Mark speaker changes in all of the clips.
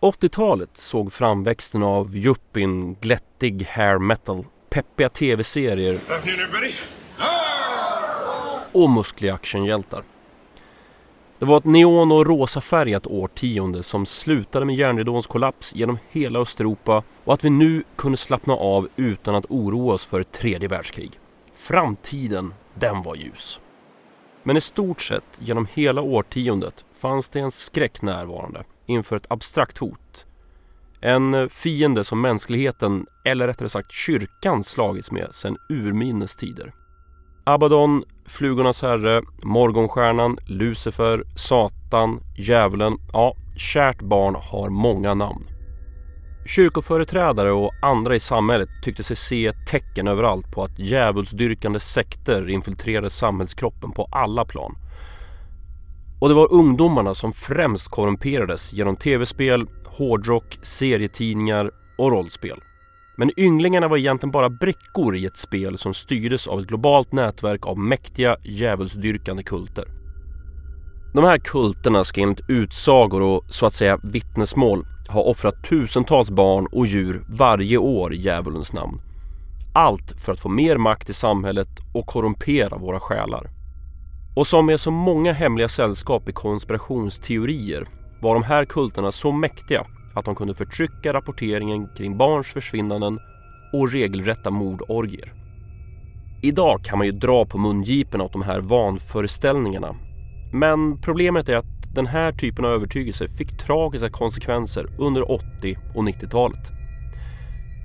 Speaker 1: 80-talet såg framväxten av yuppien, glättig hair metal, peppiga tv-serier och muskliga actionhjältar. Det var ett neon och rosafärgat årtionde som slutade med järnridåns kollaps genom hela Östeuropa och att vi nu kunde slappna av utan att oroa oss för ett tredje världskrig. Framtiden, den var ljus. Men i stort sett genom hela årtiondet fanns det en skräck närvarande inför ett abstrakt hot. En fiende som mänskligheten, eller rättare sagt kyrkan, slagits med sedan urminnes tider. Abaddon, Flugornas herre, Morgonstjärnan, Lucifer, Satan, Djävulen. Ja, kärt barn har många namn. Kyrkoföreträdare och andra i samhället tyckte sig se tecken överallt på att djävulsdyrkande sekter infiltrerade samhällskroppen på alla plan. Och det var ungdomarna som främst korrumperades genom tv-spel, hårdrock, serietidningar och rollspel. Men ynglingarna var egentligen bara brickor i ett spel som styrdes av ett globalt nätverk av mäktiga djävulsdyrkande kulter. De här kulterna ska enligt utsagor och så att säga vittnesmål ha offrat tusentals barn och djur varje år i djävulens namn. Allt för att få mer makt i samhället och korrumpera våra själar. Och som med så många hemliga sällskap i konspirationsteorier var de här kulterna så mäktiga att de kunde förtrycka rapporteringen kring barns försvinnanden och regelrätta mordorgier. Idag kan man ju dra på mungiporna åt de här vanföreställningarna. Men problemet är att den här typen av övertygelse fick tragiska konsekvenser under 80 och 90-talet.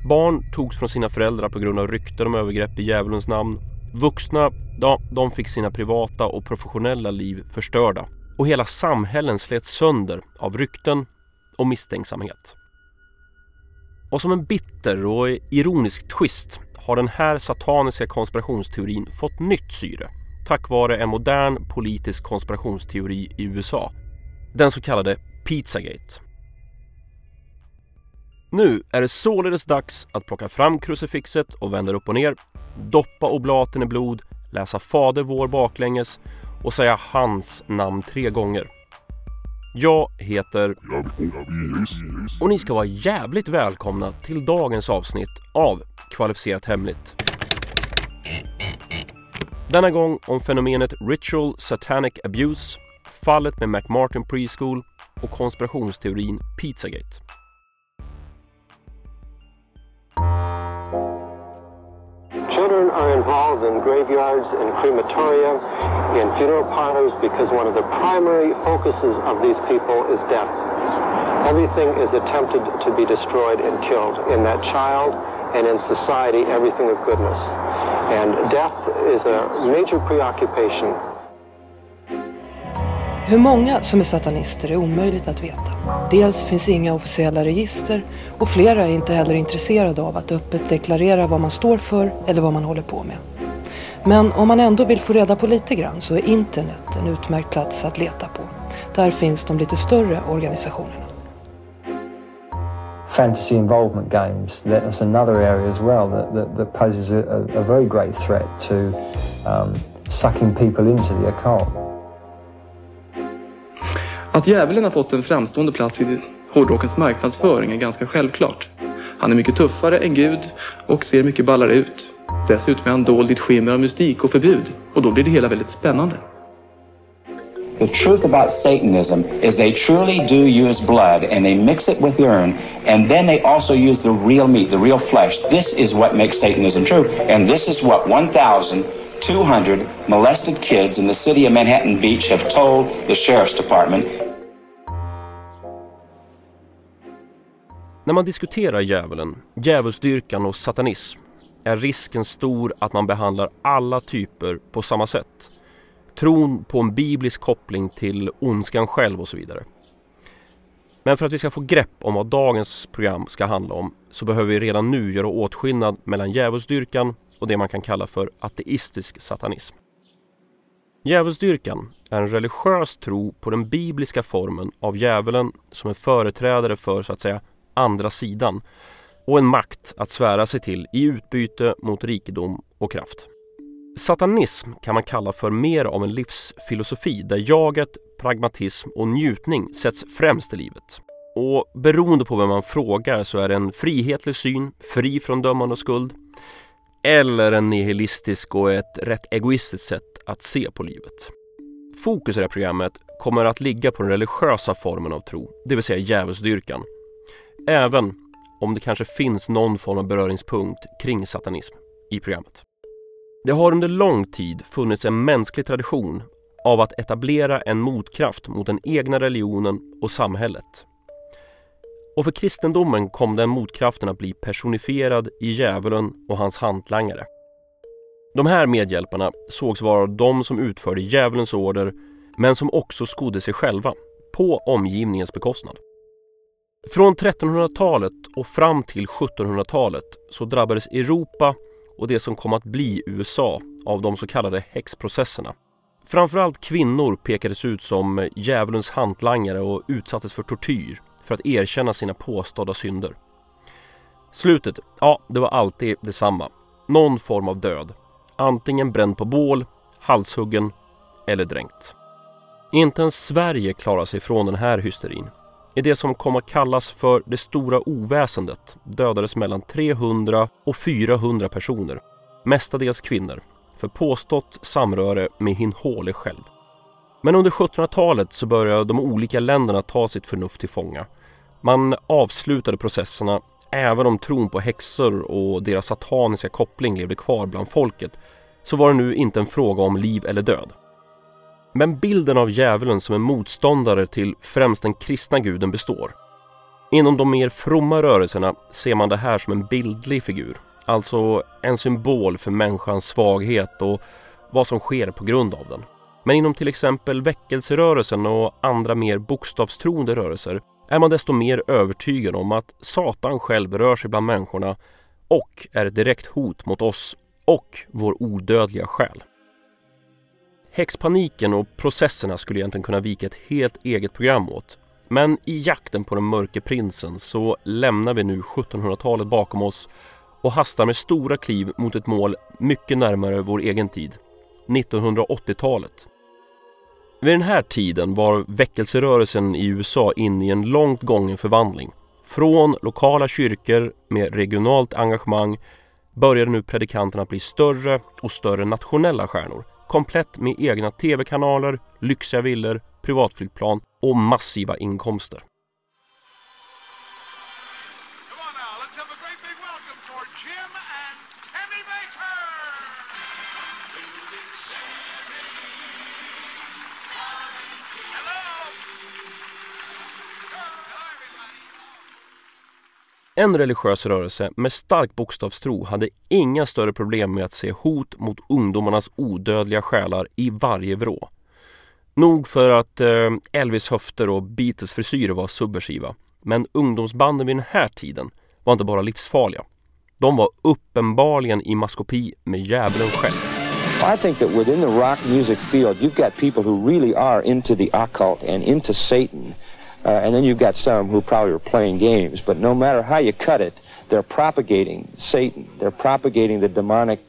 Speaker 1: Barn togs från sina föräldrar på grund av rykten om övergrepp i djävulens namn. Vuxna, ja, de fick sina privata och professionella liv förstörda. Och hela samhällen slets sönder av rykten och misstänksamhet. Och som en bitter och ironisk twist har den här sataniska konspirationsteorin fått nytt syre tack vare en modern politisk konspirationsteori i USA. Den så kallade Pizzagate. Nu är det således dags att plocka fram krucifixet och vända upp och ner, doppa oblaten i blod, läsa Fader vår baklänges och säga hans namn tre gånger. Jag heter... Och ni ska vara jävligt välkomna till dagens avsnitt av Kvalificerat Hemligt. Denna gång om fenomenet Ritual Satanic Abuse, fallet med McMartin Preschool och konspirationsteorin Pizzagate.
Speaker 2: Are involved in graveyards and crematoria, in funeral parlors, because one of the primary focuses of these people is death. Everything is attempted to be destroyed and killed in that child and in society, everything of goodness. And death is a major preoccupation
Speaker 3: Hur många som är satanister är omöjligt att veta. Dels finns inga officiella register och flera är inte heller intresserade av att öppet deklarera vad man står för eller vad man håller på med. Men om man ändå vill få reda på lite grann så är internet en utmärkt plats att leta på. Där finns de lite större organisationerna.
Speaker 4: fantasy involvement games. That's another area as well that, that, that poses a, a, very great threat to um, sucking people into the occult.
Speaker 5: Att djävulen har fått en framstående plats i hårdrockens marknadsföring är ganska självklart. Han är mycket tuffare än Gud och ser mycket ballare ut. Dessutom är han dold i ett skimmer av mystik och förbud och då blir det hela väldigt spännande.
Speaker 6: The truth about Satanism is they truly do use blood and they mix it with urine and then they also use the real meat, the real flesh. This is what makes Satanism true and this is what 1,000 200 molested kids in the city of Manhattan Beach have told the sheriff's department.
Speaker 1: När man diskuterar djävulen, djävulsdyrkan och satanism är risken stor att man behandlar alla typer på samma sätt. Tron på en biblisk koppling till ondskan själv och så vidare. Men för att vi ska få grepp om vad dagens program ska handla om så behöver vi redan nu göra åtskillnad mellan djävulsdyrkan och det man kan kalla för ateistisk satanism. Djävulsdyrkan är en religiös tro på den bibliska formen av djävulen som en företrädare för så att säga andra sidan och en makt att svära sig till i utbyte mot rikedom och kraft. Satanism kan man kalla för mer av en livsfilosofi där jaget, pragmatism och njutning sätts främst i livet. Och beroende på vem man frågar så är det en frihetlig syn, fri från dömande och skuld. Eller en nihilistisk och ett rätt egoistiskt sätt att se på livet. Fokus i det här programmet kommer att ligga på den religiösa formen av tro, det vill säga djävulsdyrkan. Även om det kanske finns någon form av beröringspunkt kring satanism i programmet. Det har under lång tid funnits en mänsklig tradition av att etablera en motkraft mot den egna religionen och samhället. Och för kristendomen kom den motkraften att bli personifierad i djävulen och hans hantlangare. De här medhjälparna sågs vara de som utförde djävulens order men som också skodde sig själva på omgivningens bekostnad. Från 1300-talet och fram till 1700-talet så drabbades Europa och det som kom att bli USA av de så kallade häxprocesserna. Framförallt kvinnor pekades ut som djävulens hantlangare och utsattes för tortyr för att erkänna sina påstådda synder. Slutet, ja, det var alltid detsamma. Någon form av död. Antingen bränd på bål, halshuggen eller dränkt. Inte ens Sverige klarar sig från den här hysterin. I det som kom att kallas för det stora oväsendet dödades mellan 300 och 400 personer, mestadels kvinnor, för påstått samröre med Hinhåle själv. Men under 1700-talet så började de olika länderna ta sitt förnuft till fånga. Man avslutade processerna även om tron på häxor och deras sataniska koppling levde kvar bland folket så var det nu inte en fråga om liv eller död. Men bilden av djävulen som en motståndare till främst den kristna guden består. Inom de mer fromma rörelserna ser man det här som en bildlig figur, alltså en symbol för människans svaghet och vad som sker på grund av den. Men inom till exempel väckelserörelsen och andra mer bokstavstroende rörelser är man desto mer övertygad om att Satan själv rör sig bland människorna och är ett direkt hot mot oss och vår odödliga själ. Häxpaniken och processerna skulle egentligen kunna vika ett helt eget program åt. Men i jakten på den mörke prinsen så lämnar vi nu 1700-talet bakom oss och hastar med stora kliv mot ett mål mycket närmare vår egen tid, 1980-talet. Vid den här tiden var väckelserörelsen i USA inne i en långt gången förvandling. Från lokala kyrkor med regionalt engagemang började nu predikanterna bli större och större nationella stjärnor komplett med egna tv-kanaler, lyxiga villor, privatflygplan och massiva inkomster. En religiös rörelse med stark bokstavstro hade inga större problem med att se hot mot ungdomarnas odödliga själar i varje vrå. Nog för att eh, Elvis höfter och Beatles frisyrer var subversiva. Men ungdomsbanden vid den här tiden var inte bara livsfarliga. De var uppenbarligen i maskopi med djävulen själv.
Speaker 7: I think that within the rock music field you've got people who really are into the occult and into Satan. Uh, and then you've got some who probably are playing games. But no matter how you cut it, they're propagating Satan. They're propagating the demonic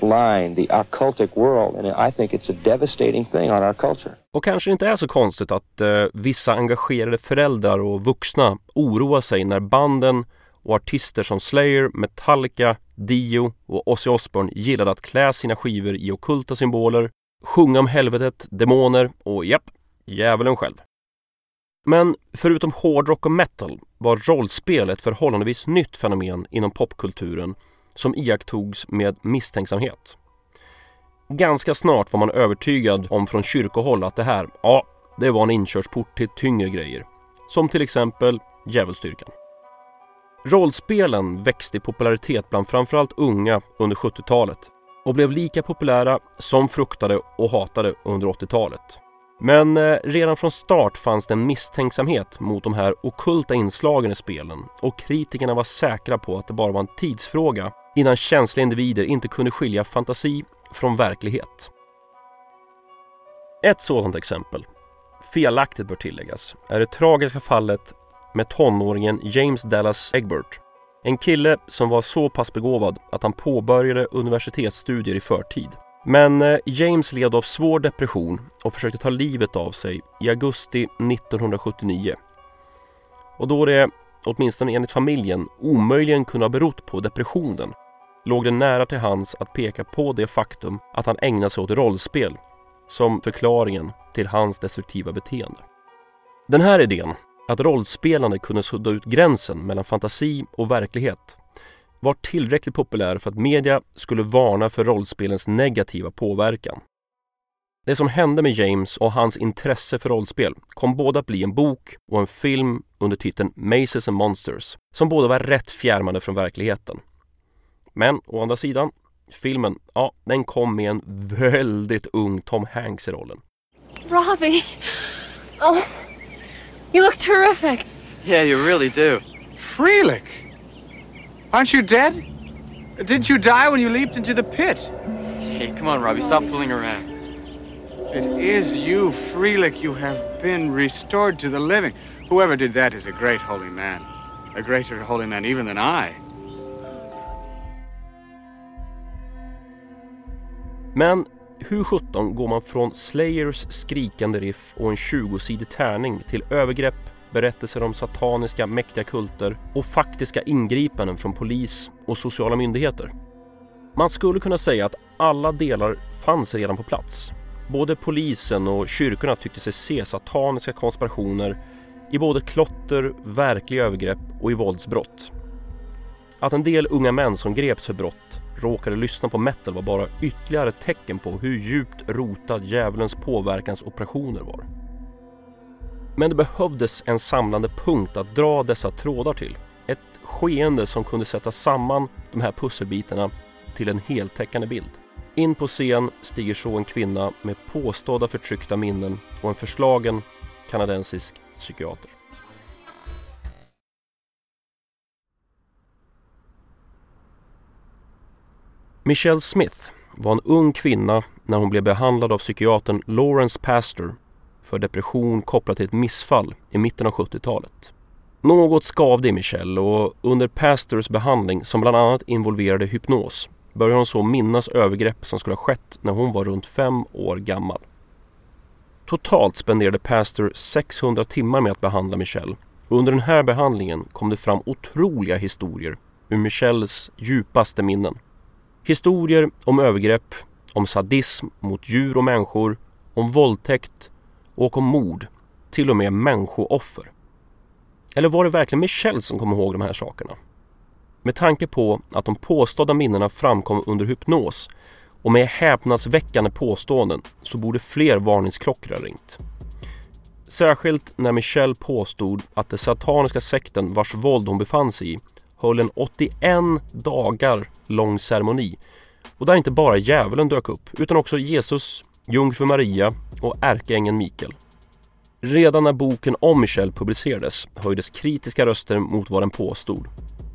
Speaker 7: line, the occultic world. And I think it's a devastating thing on our culture.
Speaker 1: Och kanske inte är så konstigt att eh, vissa engagerade föräldrar och vuxna oroar sig när banden och artister som Slayer, Metallica, Dio och Ozzy Osbourne gillade att klä sina skivor i okulta symboler, sjunga om helvetet, demoner och japp, djävulen själv. Men förutom hårdrock och metal var rollspel ett förhållandevis nytt fenomen inom popkulturen som iakttogs med misstänksamhet. Ganska snart var man övertygad om från kyrkohåll att det här, ja, det var en inkörsport till tyngre grejer. Som till exempel djävulsdyrkan. Rollspelen växte i popularitet bland framförallt unga under 70-talet och blev lika populära som fruktade och hatade under 80-talet. Men eh, redan från start fanns det en misstänksamhet mot de här okulta inslagen i spelen och kritikerna var säkra på att det bara var en tidsfråga innan känsliga individer inte kunde skilja fantasi från verklighet. Ett sådant exempel, felaktigt bör tilläggas, är det tragiska fallet med tonåringen James Dallas Egbert. En kille som var så pass begåvad att han påbörjade universitetsstudier i förtid. Men eh, James led av svår depression och försökte ta livet av sig i augusti 1979. Och då det, åtminstone enligt familjen, omöjligen kunde ha berott på depressionen låg det nära till hans att peka på det faktum att han ägnade sig åt rollspel som förklaringen till hans destruktiva beteende. Den här idén, att rollspelande kunde sudda ut gränsen mellan fantasi och verklighet, var tillräckligt populär för att media skulle varna för rollspelens negativa påverkan. Det som hände med James och hans intresse för rollspel kom både att bli en bok och en film under titeln Maces and Monsters, som båda var rätt fjärmade från verkligheten. Men å andra sidan, filmen, ja, den kom med en väldigt ung Tom Hanks i rollen.
Speaker 8: Robbie! Oh, you look terrific.
Speaker 9: Yeah, you really do.
Speaker 10: Freelick! Aren't you dead? Didn't you die when you leaped into the pit?
Speaker 9: Hey, come on, Robbie, stop fooling around.
Speaker 10: It is you, Freelick. You have been restored to the living. Whoever did that is a great holy man. A greater holy man even than I.
Speaker 1: Men hur sjutton går man från Slayers skrikande riff och en 20-sidig tärning till övergrepp, berättelser om sataniska mäktiga kulter och faktiska ingripanden från polis och sociala myndigheter? Man skulle kunna säga att alla delar fanns redan på plats. Både polisen och kyrkorna tyckte sig se sataniska konspirationer i både klotter, verkliga övergrepp och i våldsbrott. Att en del unga män som greps för brott råkade lyssna på metal var bara ytterligare ett tecken på hur djupt rotad djävulens påverkansoperationer var. Men det behövdes en samlande punkt att dra dessa trådar till. Ett skeende som kunde sätta samman de här pusselbitarna till en heltäckande bild. In på scen stiger så en kvinna med påstådda förtryckta minnen och en förslagen kanadensisk psykiater. Michelle Smith var en ung kvinna när hon blev behandlad av psykiatern Lawrence Pastor för depression kopplat till ett missfall i mitten av 70-talet. Något skavde i Michelle och under Pastors behandling som bland annat involverade hypnos började hon så minnas övergrepp som skulle ha skett när hon var runt fem år gammal. Totalt spenderade Pastor 600 timmar med att behandla Michelle och under den här behandlingen kom det fram otroliga historier ur Michelles djupaste minnen. Historier om övergrepp, om sadism mot djur och människor, om våldtäkt och om mord, till och med människooffer. Eller var det verkligen Michelle som kom ihåg de här sakerna? Med tanke på att de påstådda minnena framkom under hypnos och med häpnadsväckande påståenden så borde fler varningsklockor ha ringt. Särskilt när Michelle påstod att den sataniska sekten vars våld hon befann sig i höll en 81 dagar lång ceremoni och där inte bara djävulen dök upp utan också Jesus, jungfru Maria och ärkeängeln Mikael. Redan när boken om Michelle publicerades höjdes kritiska röster mot vad den påstod.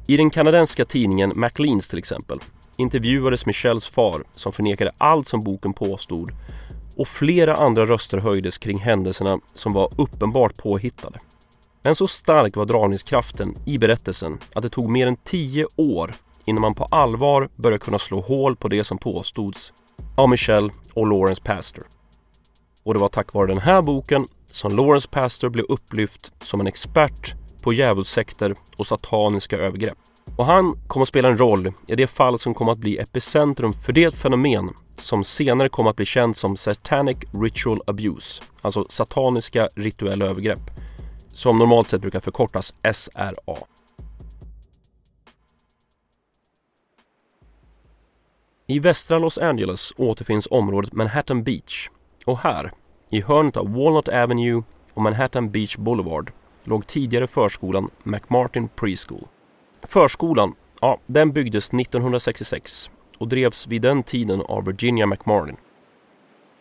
Speaker 1: I den kanadensiska tidningen Macleans till exempel intervjuades Michelles far som förnekade allt som boken påstod och flera andra röster höjdes kring händelserna som var uppenbart påhittade. Men så stark var dragningskraften i berättelsen att det tog mer än tio år innan man på allvar började kunna slå hål på det som påstods av Michelle och Lawrence Pastor. Och det var tack vare den här boken som Lawrence Pastor blev upplyft som en expert på djävulsekter och sataniska övergrepp. Och han kom att spela en roll i det fall som kom att bli epicentrum för det fenomen som senare kom att bli känt som Satanic Ritual Abuse, alltså sataniska rituella övergrepp som normalt sett brukar förkortas SRA. I västra Los Angeles återfinns området Manhattan Beach och här, i hörnet av Walnut Avenue och Manhattan Beach Boulevard, låg tidigare förskolan McMartin Preschool. Förskolan, ja, den byggdes 1966 och drevs vid den tiden av Virginia McMartin.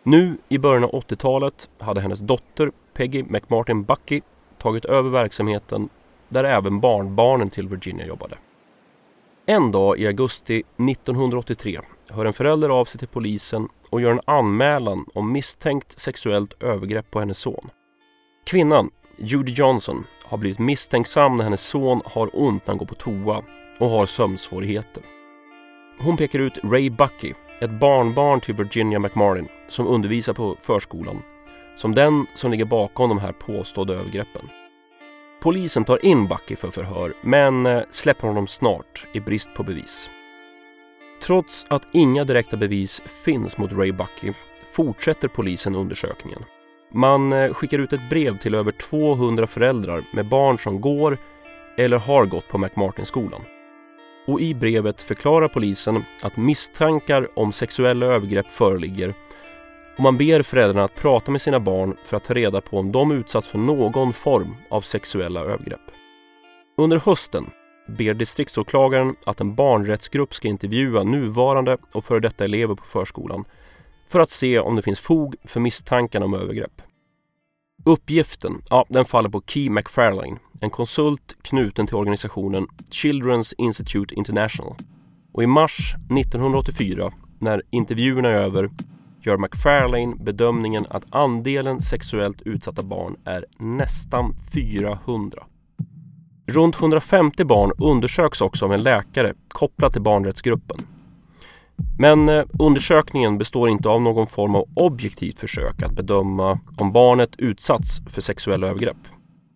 Speaker 1: Nu i början av 80-talet hade hennes dotter Peggy McMartin Bucky tagit över verksamheten där även barnbarnen till Virginia jobbade. En dag i augusti 1983 hör en förälder av sig till polisen och gör en anmälan om misstänkt sexuellt övergrepp på hennes son. Kvinnan, Judy Johnson, har blivit misstänksam när hennes son har ont när han går på toa och har sömnsvårigheter. Hon pekar ut Ray Bucky, ett barnbarn till Virginia McMartin som undervisar på förskolan som den som ligger bakom de här påstådda övergreppen. Polisen tar in Bucky för förhör men eh, släpper honom snart i brist på bevis. Trots att inga direkta bevis finns mot Ray Bucky fortsätter polisen undersökningen. Man eh, skickar ut ett brev till över 200 föräldrar med barn som går eller har gått på McMartin-skolan. Och i brevet förklarar polisen att misstankar om sexuella övergrepp föreligger och man ber föräldrarna att prata med sina barn för att ta reda på om de utsatts för någon form av sexuella övergrepp. Under hösten ber distriktsåklagaren att en barnrättsgrupp ska intervjua nuvarande och före detta elever på förskolan för att se om det finns fog för misstankarna om övergrepp. Uppgiften, ja, den faller på Key McFarlane, en konsult knuten till organisationen Children's Institute International. Och i mars 1984, när intervjuerna är över, gör McFarlane bedömningen att andelen sexuellt utsatta barn är nästan 400. Runt 150 barn undersöks också av en läkare kopplat till barnrättsgruppen. Men eh, undersökningen består inte av någon form av objektivt försök att bedöma om barnet utsatts för sexuella övergrepp.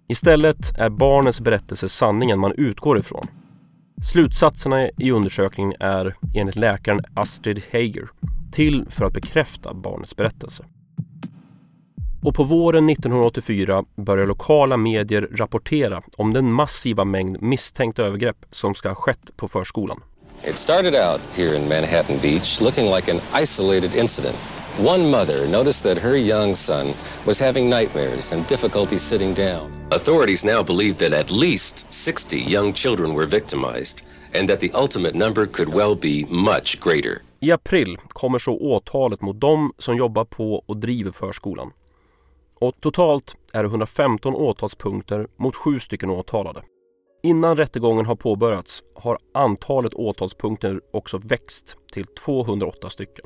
Speaker 1: Istället är barnens berättelse sanningen man utgår ifrån. Slutsatserna i undersökningen är enligt läkaren Astrid Hager till för att bekräfta barnets berättelse. Och på våren 1984 börjar lokala medier rapportera om den massiva mängd misstänkta övergrepp som ska ha skett på förskolan.
Speaker 11: It started out here in Manhattan Beach looking like an isolated incident. One mother noticed that her young son was having nightmares and difficulty sitting down. Authorities now believe that at least 60 young children were victimized and that the ultimate number could well be much greater.
Speaker 1: I april kommer så åtalet mot dem som jobbar på och driver förskolan. Och totalt är det 115 åtalspunkter mot sju stycken åtalade. Innan rättegången har påbörjats har antalet åtalspunkter också växt till 208 stycken.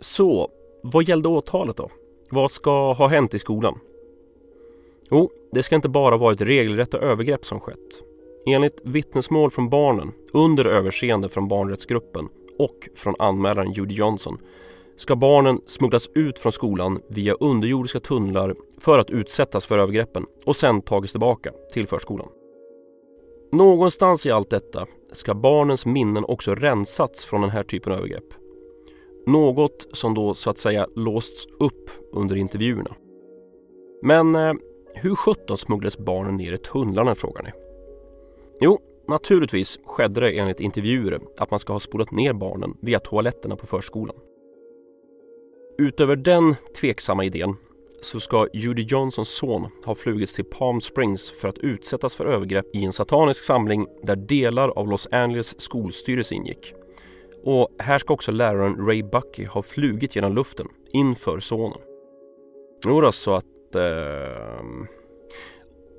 Speaker 1: Så, vad gällde åtalet då? Vad ska ha hänt i skolan? Jo, det ska inte bara varit regelrätta övergrepp som skett. Enligt vittnesmål från barnen under överseende från barnrättsgruppen och från anmälaren Judy Johnson ska barnen smugglas ut från skolan via underjordiska tunnlar för att utsättas för övergreppen och sen tagits tillbaka till förskolan. Någonstans i allt detta ska barnens minnen också rensats från den här typen av övergrepp. Något som då så att säga låsts upp under intervjuerna. Men eh, hur sjutton smugglades barnen ner i tunnlarna frågar ni? Jo, naturligtvis skedde det enligt intervjuer att man ska ha spolat ner barnen via toaletterna på förskolan. Utöver den tveksamma idén så ska Judy Johnsons son ha flugits till Palm Springs för att utsättas för övergrepp i en satanisk samling där delar av Los Angeles skolstyrelse ingick. Och här ska också läraren Ray Bucky ha flugit genom luften inför sonen. Jodå, så att... Eh,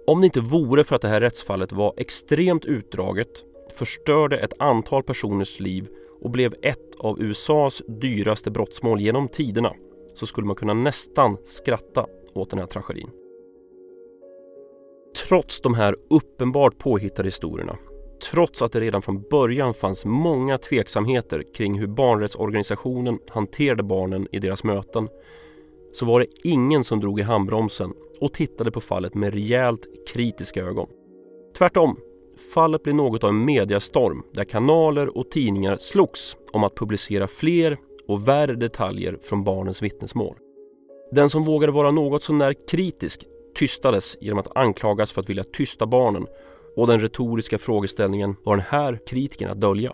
Speaker 1: om det inte vore för att det här rättsfallet var extremt utdraget, förstörde ett antal personers liv och blev ett av USAs dyraste brottsmål genom tiderna så skulle man kunna nästan skratta åt den här tragedin. Trots de här uppenbart påhittade historierna, trots att det redan från början fanns många tveksamheter kring hur barnrättsorganisationen hanterade barnen i deras möten, så var det ingen som drog i handbromsen och tittade på fallet med rejält kritiska ögon. Tvärtom Fallet blev något av en mediastorm där kanaler och tidningar slogs om att publicera fler och värre detaljer från barnens vittnesmål. Den som vågade vara något sånär kritisk tystades genom att anklagas för att vilja tysta barnen och den retoriska frågeställningen var den här kritiken att dölja.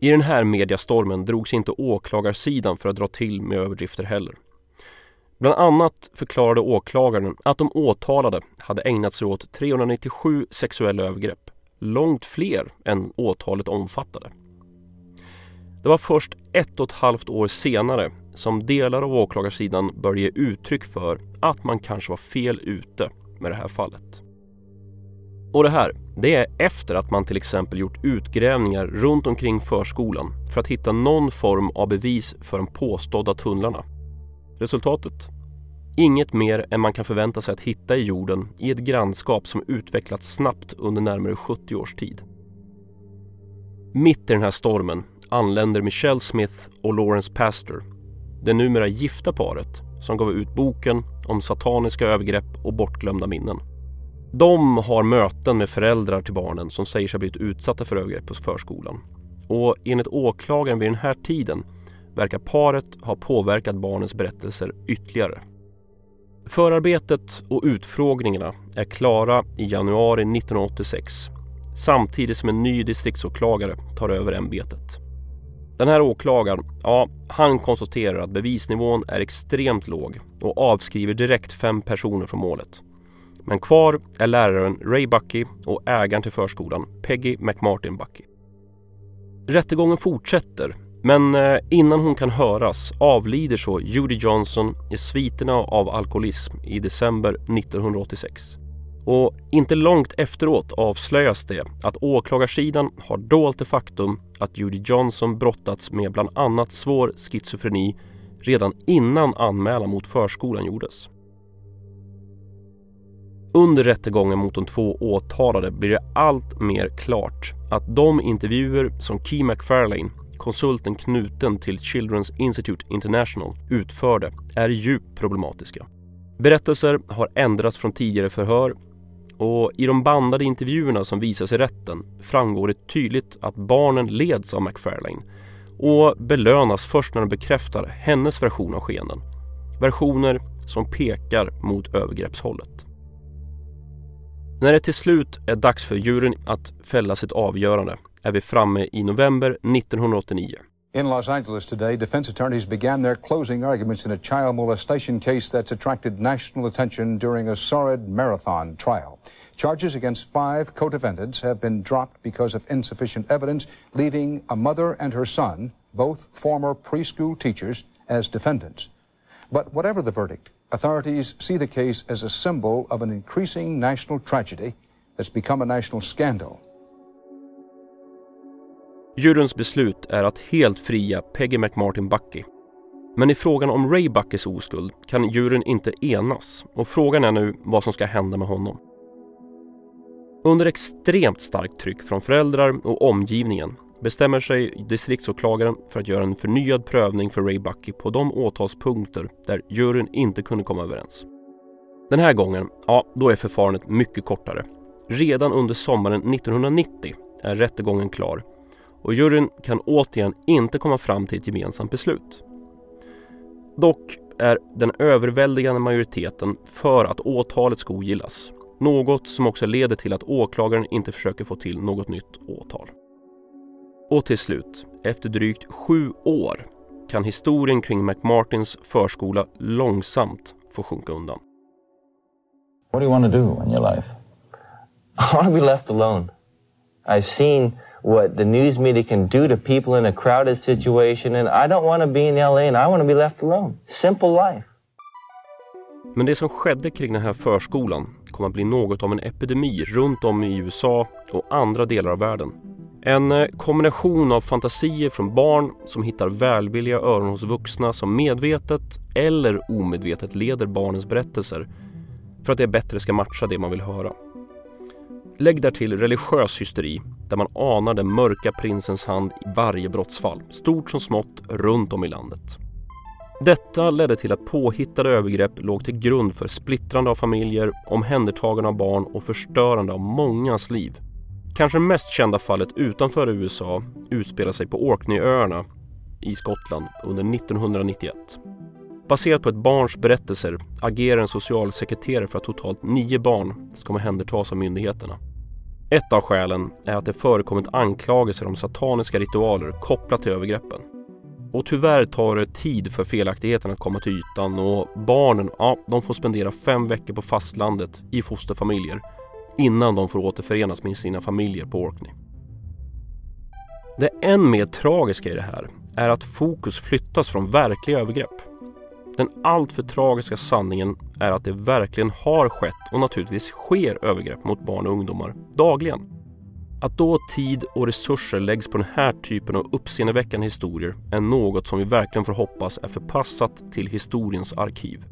Speaker 1: I den här mediastormen drogs inte åklagarsidan för att dra till med överdrifter heller. Bland annat förklarade åklagaren att de åtalade hade ägnat sig åt 397 sexuella övergrepp, långt fler än åtalet omfattade. Det var först ett och ett halvt år senare som delar av åklagarsidan började ge uttryck för att man kanske var fel ute med det här fallet. Och det här, det är efter att man till exempel gjort utgrävningar runt omkring förskolan för att hitta någon form av bevis för de påstådda tunnlarna. Resultatet? Inget mer än man kan förvänta sig att hitta i jorden i ett grannskap som utvecklats snabbt under närmare 70 års tid. Mitt i den här stormen anländer Michelle Smith och Lawrence Pastor, det numera gifta paret som gav ut boken om sataniska övergrepp och bortglömda minnen. De har möten med föräldrar till barnen som säger sig ha blivit utsatta för övergrepp på förskolan. Och enligt åklagaren vid den här tiden verkar paret ha påverkat barnens berättelser ytterligare. Förarbetet och utfrågningarna är klara i januari 1986 samtidigt som en ny distriktsåklagare tar över ämbetet. Den här åklagaren, ja, han konstaterar att bevisnivån är extremt låg och avskriver direkt fem personer från målet. Men kvar är läraren Ray Bucky och ägaren till förskolan Peggy McMartin Bucky. Rättegången fortsätter men eh, innan hon kan höras avlider så Judy Johnson i sviterna av alkoholism i december 1986. Och inte långt efteråt avslöjas det att åklagarsidan har dolt det faktum att Judy Johnson brottats med bland annat svår schizofreni redan innan anmälan mot förskolan gjordes. Under rättegången mot de två åtalade blir det allt mer klart att de intervjuer som Key McFarlane, konsulten knuten till Children's Institute International, utförde är djupt problematiska. Berättelser har ändrats från tidigare förhör och i de bandade intervjuerna som visas i rätten framgår det tydligt att barnen leds av McFarlane och belönas först när de bekräftar hennes version av skenen. Versioner som pekar mot övergreppshållet. När det till slut är dags för juryn att fälla sitt avgörande är vi framme i november 1989.
Speaker 12: In Los Angeles today, defense attorneys began their closing arguments in a child molestation case that's attracted national attention during a sordid marathon trial. Charges against five co defendants have been dropped because of insufficient evidence, leaving a mother and her son, both former preschool teachers, as defendants. But whatever the verdict, authorities see the case as a symbol of an increasing national tragedy that's become a national scandal.
Speaker 1: Juryns beslut är att helt fria Peggy McMartin Bucky. Men i frågan om Ray Buckys oskuld kan juryn inte enas och frågan är nu vad som ska hända med honom. Under extremt starkt tryck från föräldrar och omgivningen bestämmer sig distriktsåklagaren för att göra en förnyad prövning för Ray Bucky på de åtalspunkter där juryn inte kunde komma överens. Den här gången, ja, då är förfarandet mycket kortare. Redan under sommaren 1990 är rättegången klar och juryn kan återigen inte komma fram till ett gemensamt beslut. Dock är den överväldigande majoriteten för att åtalet ska ogillas. Något som också leder till att åklagaren inte försöker få till något nytt åtal. Och till slut, efter drygt sju år kan historien kring McMartins förskola långsamt få sjunka undan.
Speaker 13: What do you want to do in your life? I want to be left alone. I've seen what the news media can do to people in a crowded situation and I don't want to be in LA and I want to be left alone. Simple life.
Speaker 1: Men det som skedde kring den här förskolan kommer att bli något av en epidemi runt om i USA och andra delar av världen. En eh, kombination av fantasier från barn som hittar välvilliga öron hos vuxna som medvetet eller omedvetet leder barnens berättelser för att det bättre ska matcha det man vill höra. Lägg därtill religiös hysteri där man anar den mörka prinsens hand i varje brottsfall, stort som smått, runt om i landet. Detta ledde till att påhittade övergrepp låg till grund för splittrande av familjer, omhändertagande av barn och förstörande av mångas liv. Kanske mest kända fallet utanför USA utspelar sig på Orkneyöarna i Skottland under 1991. Baserat på ett barns berättelser agerar en socialsekreterare för att totalt nio barn ska omhändertas av myndigheterna. Ett av skälen är att det förekommit anklagelser om sataniska ritualer kopplat till övergreppen. Och tyvärr tar det tid för felaktigheten att komma till ytan och barnen, ja, de får spendera fem veckor på fastlandet i fosterfamiljer innan de får återförenas med sina familjer på Orkney. Det än mer tragiska i det här är att fokus flyttas från verkliga övergrepp. Den alltför tragiska sanningen är att det verkligen har skett och naturligtvis sker övergrepp mot barn och ungdomar dagligen. Att då tid och resurser läggs på den här typen av uppseendeväckande historier är något som vi verkligen får hoppas är förpassat till historiens arkiv.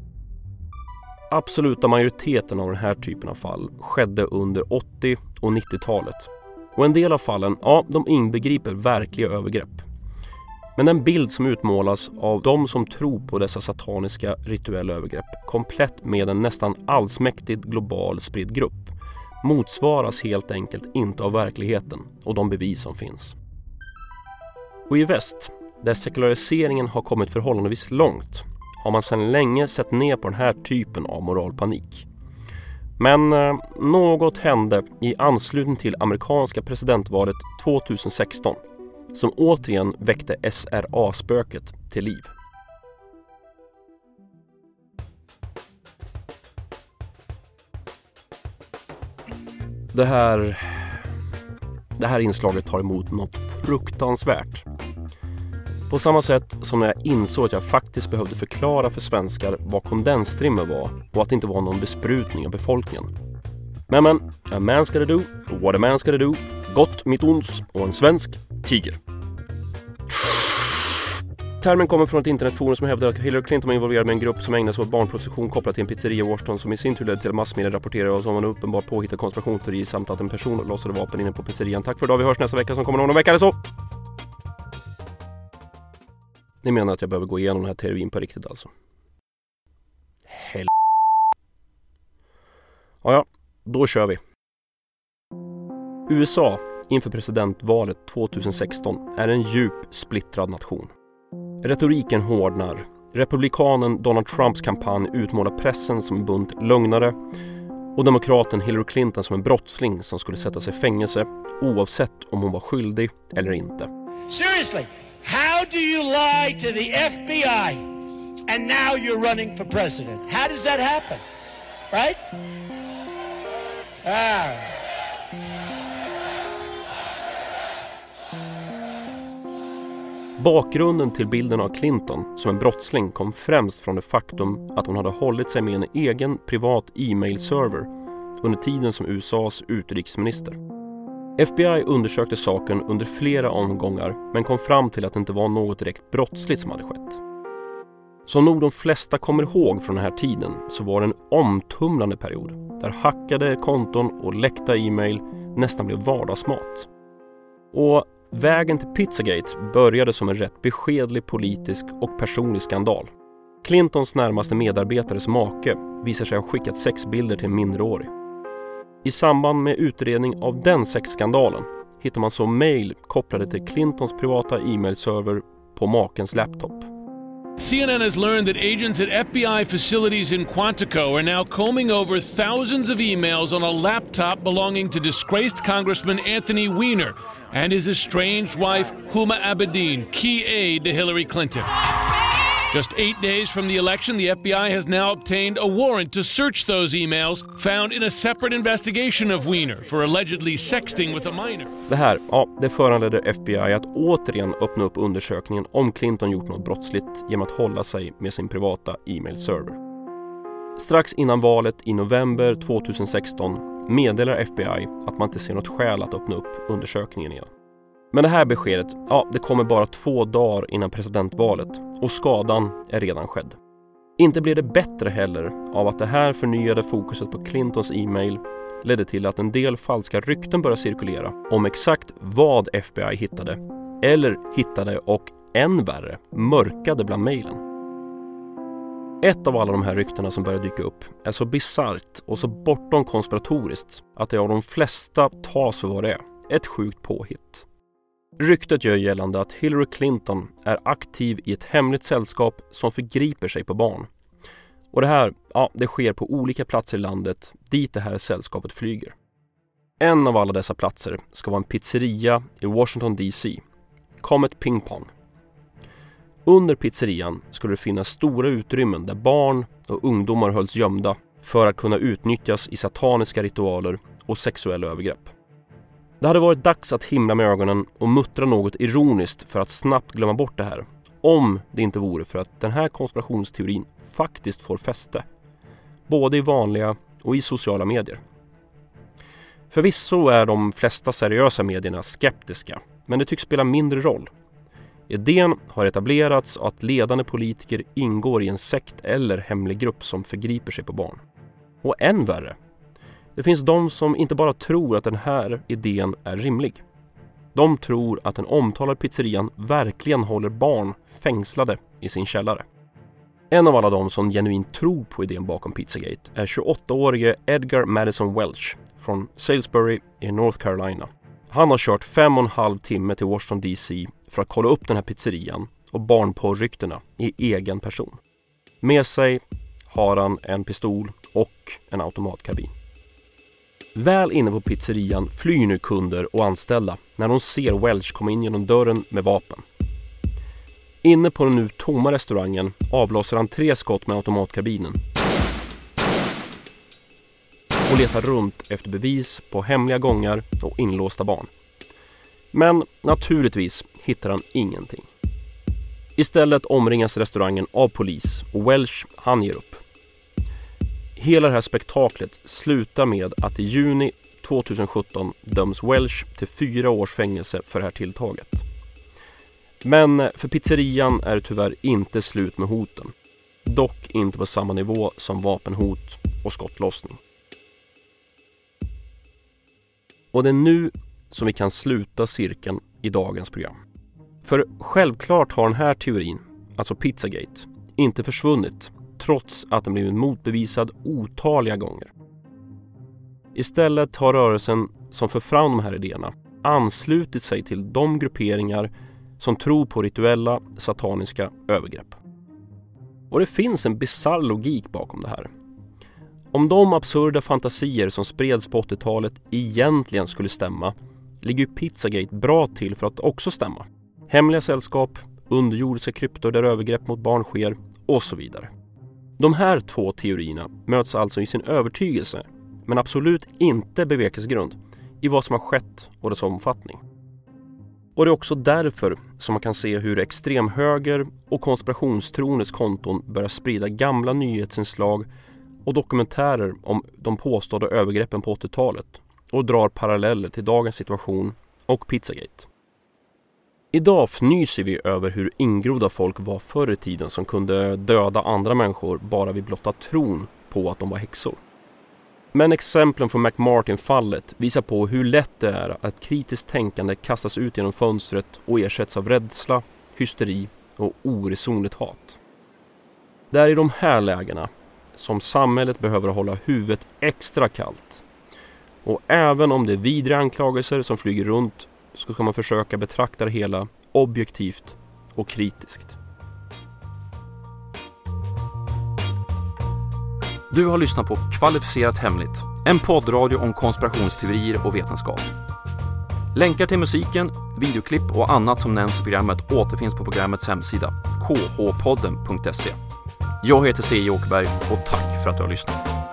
Speaker 1: Absoluta majoriteten av den här typen av fall skedde under 80 och 90-talet. Och en del av fallen, ja, de inbegriper verkliga övergrepp. Men den bild som utmålas av de som tror på dessa sataniska rituella övergrepp komplett med en nästan allsmäktig global spridd grupp motsvaras helt enkelt inte av verkligheten och de bevis som finns. Och i väst, där sekulariseringen har kommit förhållandevis långt, har man sedan länge sett ner på den här typen av moralpanik. Men eh, något hände i anslutning till amerikanska presidentvalet 2016 som återigen väckte SRA-spöket till liv. Det här, det här inslaget tar emot något fruktansvärt. På samma sätt som när jag insåg att jag faktiskt behövde förklara för svenskar vad kondensstrimmer var och att det inte var någon besprutning av befolkningen. Men men, a man's gotta do what a man's gotta do. Gott mitt ons och en svensk tiger. Termen kommer från ett internetforum som hävdar att Hillary Clinton var involverad med en grupp som ägnade sig åt barnprostitution kopplat till en pizzeria i Washington som i sin tur ledde till att massmedia rapporterade om en uppenbar påhittad konspirationsteori samt att en person lossade vapen inne på pizzerian. Tack för idag, vi hörs nästa vecka som kommer någon vecka eller så! Ni menar att jag behöver gå igenom den här teorin på riktigt alltså? Hel... Ja, ja, då kör vi. USA inför presidentvalet 2016 är en djup splittrad nation. Retoriken hårdnar. Republikanen Donald Trumps kampanj utmålar pressen som en bunt lögnare och demokraten Hillary Clinton som en brottsling som skulle sättas i fängelse oavsett om hon var skyldig eller inte.
Speaker 14: Seriously, how do you lie to the FBI and now you're running for president? How does that happen? Right? Ah.
Speaker 1: Bakgrunden till bilden av Clinton som en brottsling kom främst från det faktum att hon hade hållit sig med en egen privat e-mail-server under tiden som USAs utrikesminister. FBI undersökte saken under flera omgångar men kom fram till att det inte var något direkt brottsligt som hade skett. Som nog de flesta kommer ihåg från den här tiden så var det en omtumlande period där hackade konton och läckta e-mail nästan blev vardagsmat. Och vägen till Pizzagate började som en rätt beskedlig politisk och personlig skandal. Clintons närmaste medarbetares make visar sig ha skickat sexbilder till en minderårig. I samband med utredning av den sexskandalen hittar man så mejl kopplade till Clintons privata e-mailserver på makens laptop.
Speaker 15: CNN has learned that agents at FBI facilities in Quantico are now combing over thousands of emails on a laptop belonging to disgraced Congressman Anthony Weiner and his estranged wife, Huma Abedin, key aide to Hillary Clinton. Just eight days from the election, the FBI has now obtained a warrant to search those emails found in a separate investigation of Weiner for allegedly sexting with a minor.
Speaker 1: Det här, ja, det föranledde FBI att återigen öppna upp undersökningen om Clinton gjort något brottsligt genom att hålla sig med sin privata e-mailserver. Strax innan valet i november 2016 meddelar FBI att man inte ser något skäl att öppna upp undersökningen igen. Men det här beskedet, ja, det kommer bara två dagar innan presidentvalet och skadan är redan skedd. Inte blir det bättre heller av att det här förnyade fokuset på Clintons e-mail ledde till att en del falska rykten började cirkulera om exakt vad FBI hittade eller hittade och än värre mörkade bland mejlen. Ett av alla de här ryktena som börjar dyka upp är så bisarrt och så bortom konspiratoriskt att det av de flesta tas för vad det är, ett sjukt påhitt. Ryktet gör gällande att Hillary Clinton är aktiv i ett hemligt sällskap som förgriper sig på barn. Och det här, ja, det sker på olika platser i landet dit det här sällskapet flyger. En av alla dessa platser ska vara en pizzeria i Washington DC, Comet Ping Pong. Under pizzerian skulle det finnas stora utrymmen där barn och ungdomar hölls gömda för att kunna utnyttjas i sataniska ritualer och sexuella övergrepp. Det hade varit dags att himla med ögonen och muttra något ironiskt för att snabbt glömma bort det här. Om det inte vore för att den här konspirationsteorin faktiskt får fäste. Både i vanliga och i sociala medier. Förvisso är de flesta seriösa medierna skeptiska, men det tycks spela mindre roll. Idén har etablerats att ledande politiker ingår i en sekt eller hemlig grupp som förgriper sig på barn. Och än värre, det finns de som inte bara tror att den här idén är rimlig. De tror att den omtalade pizzerian verkligen håller barn fängslade i sin källare. En av alla de som genuint tror på idén bakom Pizzagate är 28-årige Edgar Madison Welch från Salisbury i North Carolina. Han har kört fem och en halv timme till Washington DC för att kolla upp den här pizzerian och barnporrryktena i egen person. Med sig har han en pistol och en automatkabin. Väl inne på pizzerian flyr nu kunder och anställda när de ser Welch komma in genom dörren med vapen. Inne på den nu tomma restaurangen avlossar han tre skott med automatkabinen och letar runt efter bevis på hemliga gångar och inlåsta barn. Men naturligtvis hittar han ingenting. Istället omringas restaurangen av polis och Welch han ger upp. Hela det här spektaklet slutar med att i juni 2017 döms Welch till fyra års fängelse för det här tilltaget. Men eh, för pizzerian är det tyvärr inte slut med hoten. Dock inte på samma nivå som vapenhot och skottlossning. Och det är nu som vi kan sluta cirkeln i dagens program. För självklart har den här teorin, alltså Pizzagate, inte försvunnit trots att den blivit motbevisad otaliga gånger. Istället har rörelsen som för fram de här idéerna anslutit sig till de grupperingar som tror på rituella sataniska övergrepp. Och det finns en bizarr logik bakom det här. Om de absurda fantasier som spreds på 80-talet egentligen skulle stämma ligger Pizzagate bra till för att också stämma. Hemliga sällskap, underjordiska kryptor där övergrepp mot barn sker och så vidare. De här två teorierna möts alltså i sin övertygelse men absolut inte bevekelsegrund i vad som har skett och dess omfattning. Och det är också därför som man kan se hur extremhöger och konspirationstroendes konton börjar sprida gamla nyhetsinslag och dokumentärer om de påstådda övergreppen på 80-talet och drar paralleller till dagens situation och Pizzagate. Idag fnyser vi över hur ingrodda folk var förr i tiden som kunde döda andra människor bara vid blotta tron på att de var häxor. Men exemplen från McMartin-fallet visar på hur lätt det är att kritiskt tänkande kastas ut genom fönstret och ersätts av rädsla, hysteri och oresonligt hat. Det är i de här lägena som samhället behöver hålla huvudet extra kallt. Och även om det är vidriga anklagelser som flyger runt så ska man försöka betrakta det hela objektivt och kritiskt.
Speaker 16: Du har lyssnat på Kvalificerat Hemligt, en poddradio om konspirationsteorier och vetenskap. Länkar till musiken, videoklipp och annat som nämns i programmet återfinns på programmets hemsida, khpodden.se. Jag heter C. Åkerberg och tack för att du har lyssnat.